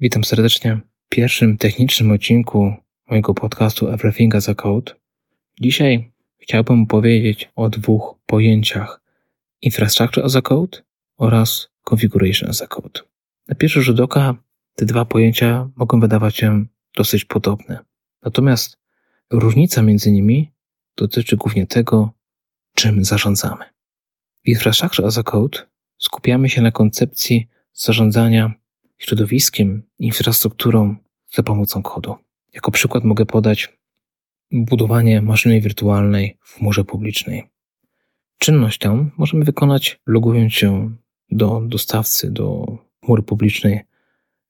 Witam serdecznie w pierwszym technicznym odcinku mojego podcastu Everything as a Code. Dzisiaj chciałbym opowiedzieć o dwóch pojęciach Infrastructure as a Code oraz Configuration as a Code. Na pierwszy rzut oka te dwa pojęcia mogą wydawać się dosyć podobne. Natomiast różnica między nimi dotyczy głównie tego, czym zarządzamy. W Infrastructure as a Code skupiamy się na koncepcji zarządzania środowiskiem, infrastrukturą za pomocą kodu. Jako przykład mogę podać budowanie maszyny wirtualnej w chmurze publicznej. Czynność tę możemy wykonać logując się do dostawcy, do chmury publicznej,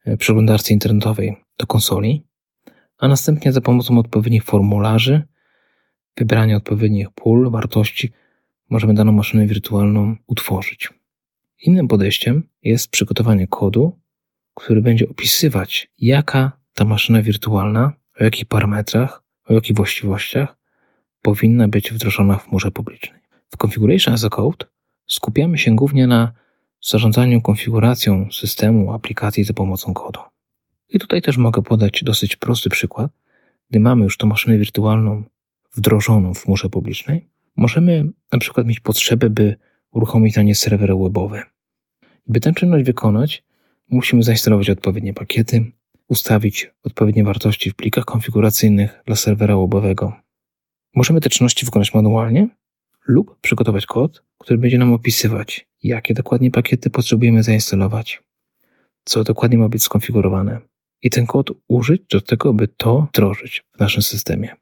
e, przeglądarce internetowej, do konsoli, a następnie za pomocą odpowiednich formularzy, wybrania odpowiednich pól, wartości, możemy daną maszynę wirtualną utworzyć. Innym podejściem jest przygotowanie kodu, który będzie opisywać, jaka ta maszyna wirtualna, o jakich parametrach, o jakich właściwościach powinna być wdrożona w chmurze publicznej. W Configuration as a Code skupiamy się głównie na zarządzaniu konfiguracją systemu, aplikacji za pomocą kodu. I tutaj też mogę podać dosyć prosty przykład. Gdy mamy już tą maszynę wirtualną wdrożoną w chmurze publicznej, możemy na przykład mieć potrzebę, by uruchomić na nie serwer webowy. By tę czynność wykonać, musimy zainstalować odpowiednie pakiety, ustawić odpowiednie wartości w plikach konfiguracyjnych dla serwera webowego. Możemy te czynności wykonać manualnie lub przygotować kod, który będzie nam opisywać, jakie dokładnie pakiety potrzebujemy zainstalować, co dokładnie ma być skonfigurowane i ten kod użyć do tego, by to wdrożyć w naszym systemie.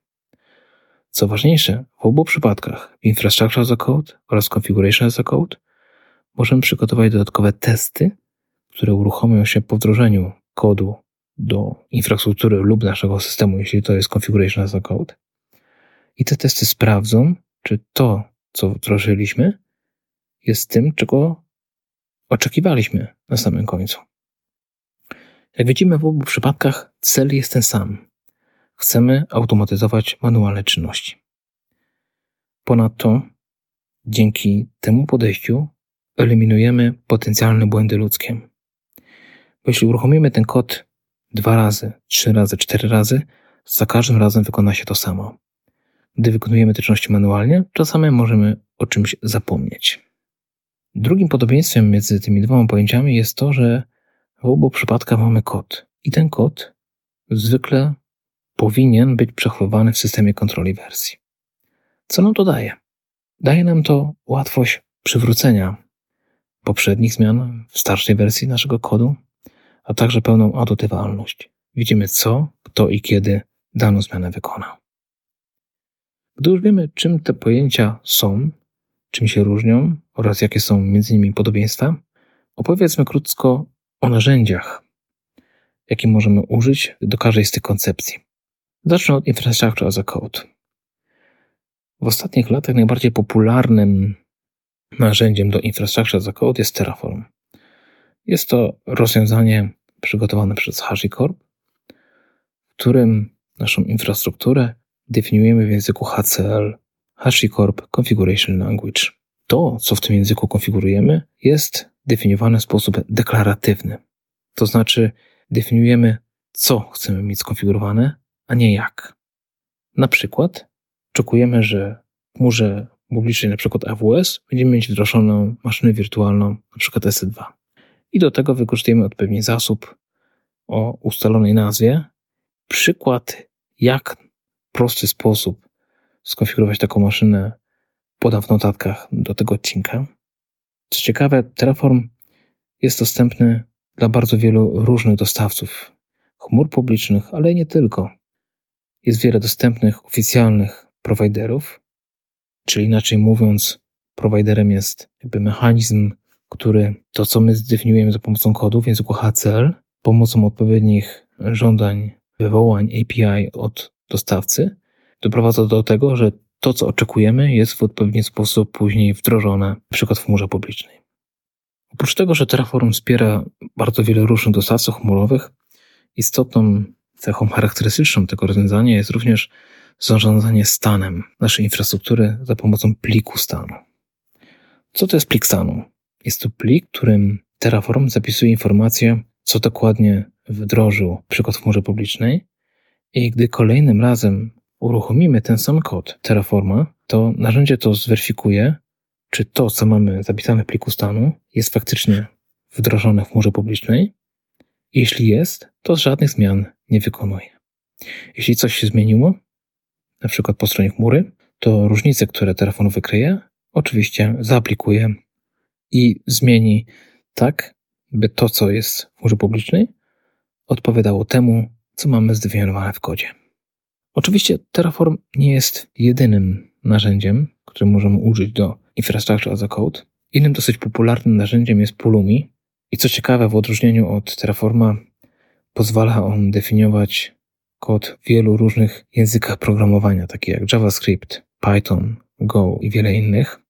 Co ważniejsze, w obu przypadkach, Infrastructure as a Code oraz Configuration as a Code, możemy przygotować dodatkowe testy, które uruchomią się po wdrożeniu kodu do infrastruktury lub naszego systemu, jeśli to jest configuration as a code. I te testy sprawdzą, czy to, co wdrożyliśmy, jest tym, czego oczekiwaliśmy na samym końcu. Jak widzimy, w obu przypadkach cel jest ten sam. Chcemy automatyzować manualne czynności. Ponadto, dzięki temu podejściu, eliminujemy potencjalne błędy ludzkie. Bo jeśli uruchomimy ten kod dwa razy, trzy razy, cztery razy, za każdym razem wykona się to samo. Gdy wykonujemy te czynności manualnie, czasami możemy o czymś zapomnieć. Drugim podobieństwem między tymi dwoma pojęciami jest to, że w obu przypadkach mamy kod. I ten kod zwykle powinien być przechowywany w systemie kontroli wersji. Co nam to daje? Daje nam to łatwość przywrócenia poprzednich zmian w starszej wersji naszego kodu, a także pełną adotywalność. Widzimy co, kto i kiedy daną zmianę wykona. Gdy już wiemy, czym te pojęcia są, czym się różnią oraz jakie są między nimi podobieństwa, opowiedzmy krótko o narzędziach, jakie możemy użyć do każdej z tych koncepcji. Zacznę od Infrastructure as a Code. W ostatnich latach najbardziej popularnym narzędziem do Infrastructure as a Code jest Terraform. Jest to rozwiązanie przygotowane przez HashiCorp, w którym naszą infrastrukturę definiujemy w języku HCL HashiCorp Configuration Language. To, co w tym języku konfigurujemy, jest definiowane w sposób deklaratywny. To znaczy, definiujemy, co chcemy mieć skonfigurowane, a nie jak. Na przykład, oczekujemy, że w chmurze publicznej, na przykład AWS, będziemy mieć wdrożoną maszynę wirtualną, na przykład S2 i do tego wykorzystujemy odpowiedni zasób o ustalonej nazwie. Przykład, jak w prosty sposób skonfigurować taką maszynę, podam w notatkach do tego odcinka. Co ciekawe, Terraform jest dostępny dla bardzo wielu różnych dostawców chmur publicznych, ale nie tylko. Jest wiele dostępnych oficjalnych prowajderów, czyli inaczej mówiąc, prowajderem jest jakby mechanizm który to, co my zdefiniujemy za pomocą kodów w języku HCL, pomocą odpowiednich żądań, wywołań API od dostawcy, doprowadza do tego, że to, co oczekujemy, jest w odpowiedni sposób później wdrożone, np. w chmurze publicznej. Oprócz tego, że Terraform wspiera bardzo wiele różnych dostawców chmurowych, istotną cechą charakterystyczną tego rozwiązania jest również zarządzanie stanem naszej infrastruktury za pomocą pliku stanu. Co to jest plik stanu? Jest to plik, którym Terraform zapisuje informację, co dokładnie wdrożył przykład w chmurze publicznej i gdy kolejnym razem uruchomimy ten sam kod Terraforma, to narzędzie to zweryfikuje, czy to, co mamy zapisane w pliku stanu, jest faktycznie wdrożone w chmurze publicznej. Jeśli jest, to żadnych zmian nie wykonuje. Jeśli coś się zmieniło, na przykład po stronie chmury, to różnice, które Terraform wykryje, oczywiście zaaplikuje i zmieni tak, by to, co jest w chmurze publicznej, odpowiadało temu, co mamy zdefiniowane w kodzie. Oczywiście Terraform nie jest jedynym narzędziem, które możemy użyć do Infrastructure as a Code. Innym dosyć popularnym narzędziem jest Pulumi. I co ciekawe, w odróżnieniu od Terraforma, pozwala on definiować kod w wielu różnych językach programowania, takie jak JavaScript, Python, Go i wiele innych.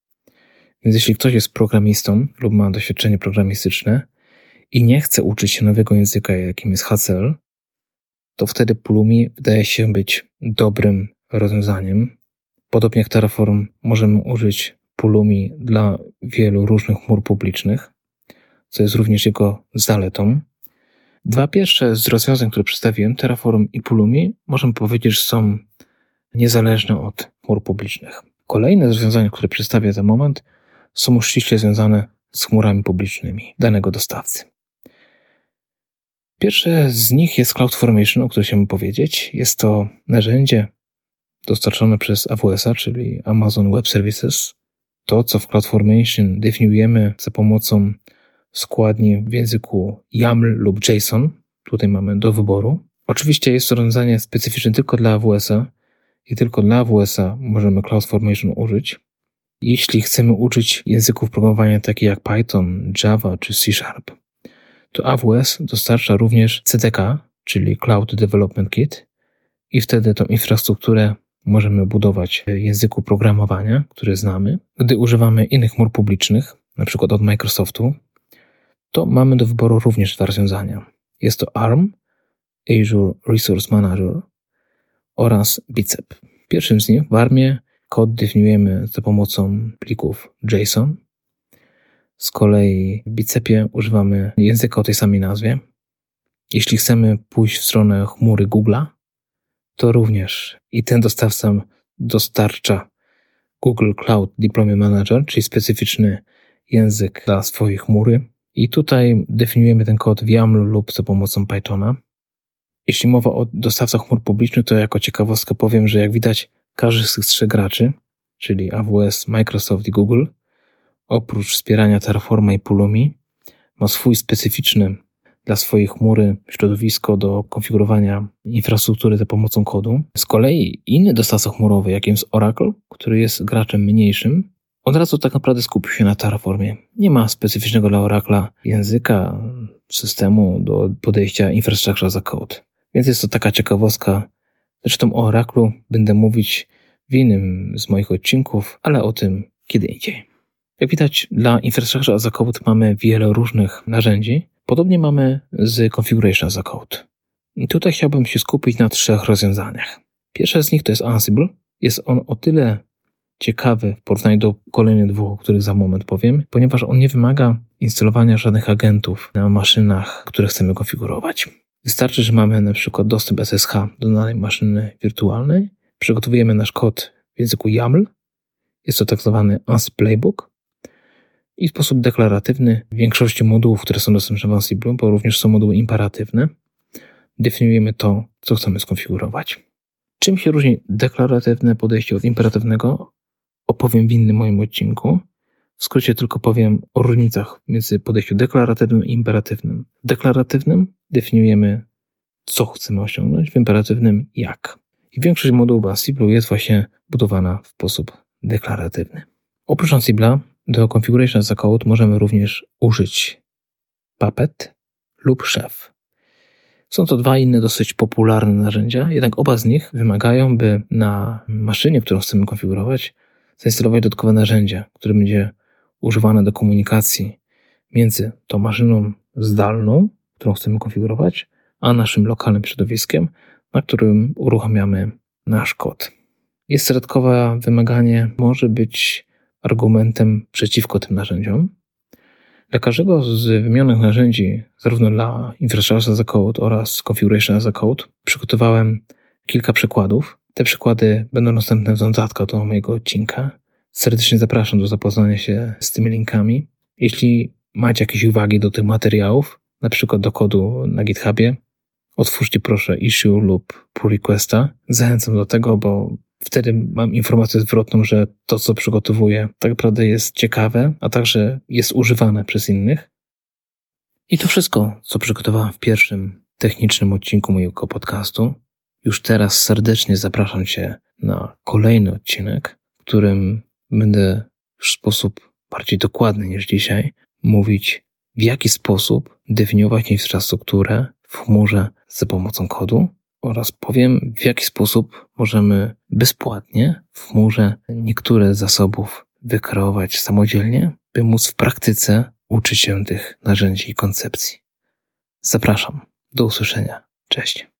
Więc jeśli ktoś jest programistą lub ma doświadczenie programistyczne i nie chce uczyć się nowego języka, jakim jest HCL, to wtedy Pulumi wydaje się być dobrym rozwiązaniem. Podobnie jak Terraform możemy użyć Pulumi dla wielu różnych chmur publicznych, co jest również jego zaletą. Dwa pierwsze z rozwiązań, które przedstawiłem, Terraform i Pulumi, możemy powiedzieć, że są niezależne od chmur publicznych. Kolejne rozwiązania, które przedstawię za moment, są ściśle związane z chmurami publicznymi danego dostawcy. Pierwsze z nich jest CloudFormation, o którym chciałbym powiedzieć. Jest to narzędzie dostarczone przez AWS-a, czyli Amazon Web Services. To, co w CloudFormation definiujemy za pomocą składni w języku YAML lub JSON. Tutaj mamy do wyboru. Oczywiście jest to rozwiązanie specyficzne tylko dla AWS-a i tylko dla AWS-a możemy CloudFormation użyć. Jeśli chcemy uczyć języków programowania takich jak Python, Java czy C Sharp, to AWS dostarcza również CDK, czyli Cloud Development Kit, i wtedy tą infrastrukturę możemy budować w języku programowania, który znamy. Gdy używamy innych chmur publicznych, przykład od Microsoftu, to mamy do wyboru również dwa rozwiązania. Jest to ARM, Azure Resource Manager oraz Bicep. Pierwszym z nich w ARMie kod definiujemy za pomocą plików JSON. Z kolei w Bicepie używamy języka o tej samej nazwie. Jeśli chcemy pójść w stronę chmury Google'a, to również i ten dostawca dostarcza Google Cloud Deployment Manager, czyli specyficzny język dla swojej chmury. I tutaj definiujemy ten kod w YAML lub za pomocą Pythona. Jeśli mowa o dostawcach chmur publicznych, to jako ciekawostkę powiem, że jak widać, każdy z tych trzech graczy, czyli AWS, Microsoft i Google, oprócz wspierania Terraforma i Pulumi, ma swój specyficzny dla swojej chmury środowisko do konfigurowania infrastruktury za pomocą kodu. Z kolei inny dostawca chmurowy, jakim jest Oracle, który jest graczem mniejszym, od razu tak naprawdę skupił się na Terraformie. Nie ma specyficznego dla Oracle'a języka, systemu do podejścia infrastructure za code. Więc jest to taka ciekawostka. Zresztą o Oracle'u będę mówić w innym z moich odcinków, ale o tym kiedy indziej. Jak widać, dla infrastructure as a code mamy wiele różnych narzędzi. Podobnie mamy z configuration as a code. I tutaj chciałbym się skupić na trzech rozwiązaniach. Pierwsze z nich to jest Ansible. Jest on o tyle ciekawy w porównaniu do kolejnych dwóch, o których za moment powiem, ponieważ on nie wymaga instalowania żadnych agentów na maszynach, które chcemy konfigurować. Wystarczy, że mamy na przykład dostęp SSH do danej maszyny wirtualnej, przygotowujemy nasz kod w języku YAML, jest to tak zwany Ansible Playbook i w sposób deklaratywny w większości modułów, które są dostępne w Ansible, bo również są moduły imperatywne, definiujemy to, co chcemy skonfigurować. Czym się różni deklaratywne podejście od imperatywnego? Opowiem w innym moim odcinku. W skrócie tylko powiem o różnicach między podejściem deklaratywnym i imperatywnym. W deklaratywnym definiujemy, co chcemy osiągnąć, w imperatywnym jak. I większość modułów Ansible jest właśnie budowana w sposób deklaratywny. Oprócz Ansible'a do Configuration as a Code możemy również użyć Puppet lub Chef. Są to dwa inne dosyć popularne narzędzia, jednak oba z nich wymagają, by na maszynie, którą chcemy konfigurować, zainstalować dodatkowe narzędzie, które będzie używane do komunikacji między tą maszyną zdalną, którą chcemy konfigurować, a naszym lokalnym środowiskiem, na którym uruchamiamy nasz kod. Jest dodatkowe wymaganie, może być argumentem przeciwko tym narzędziom. Dla każdego z wymienionych narzędzi, zarówno dla Infrastructure as a Code oraz Configuration as a Code, przygotowałem kilka przykładów. Te przykłady będą następne w dodatku do mojego odcinka. Serdecznie zapraszam do zapoznania się z tymi linkami. Jeśli macie jakieś uwagi do tych materiałów, na przykład do kodu na GitHubie, otwórzcie proszę issue lub pull requesta. Zachęcam do tego, bo wtedy mam informację zwrotną, że to, co przygotowuję, tak naprawdę jest ciekawe, a także jest używane przez innych. I to wszystko, co przygotowałem w pierwszym technicznym odcinku mojego podcastu. Już teraz serdecznie zapraszam Cię na kolejny odcinek, w którym będę w sposób bardziej dokładny niż dzisiaj mówić, w jaki sposób definiować infrastrukturę w chmurze za pomocą kodu oraz powiem, w jaki sposób możemy bezpłatnie w chmurze niektóre zasobów wykreować samodzielnie, by móc w praktyce uczyć się tych narzędzi i koncepcji. Zapraszam. Do usłyszenia. Cześć.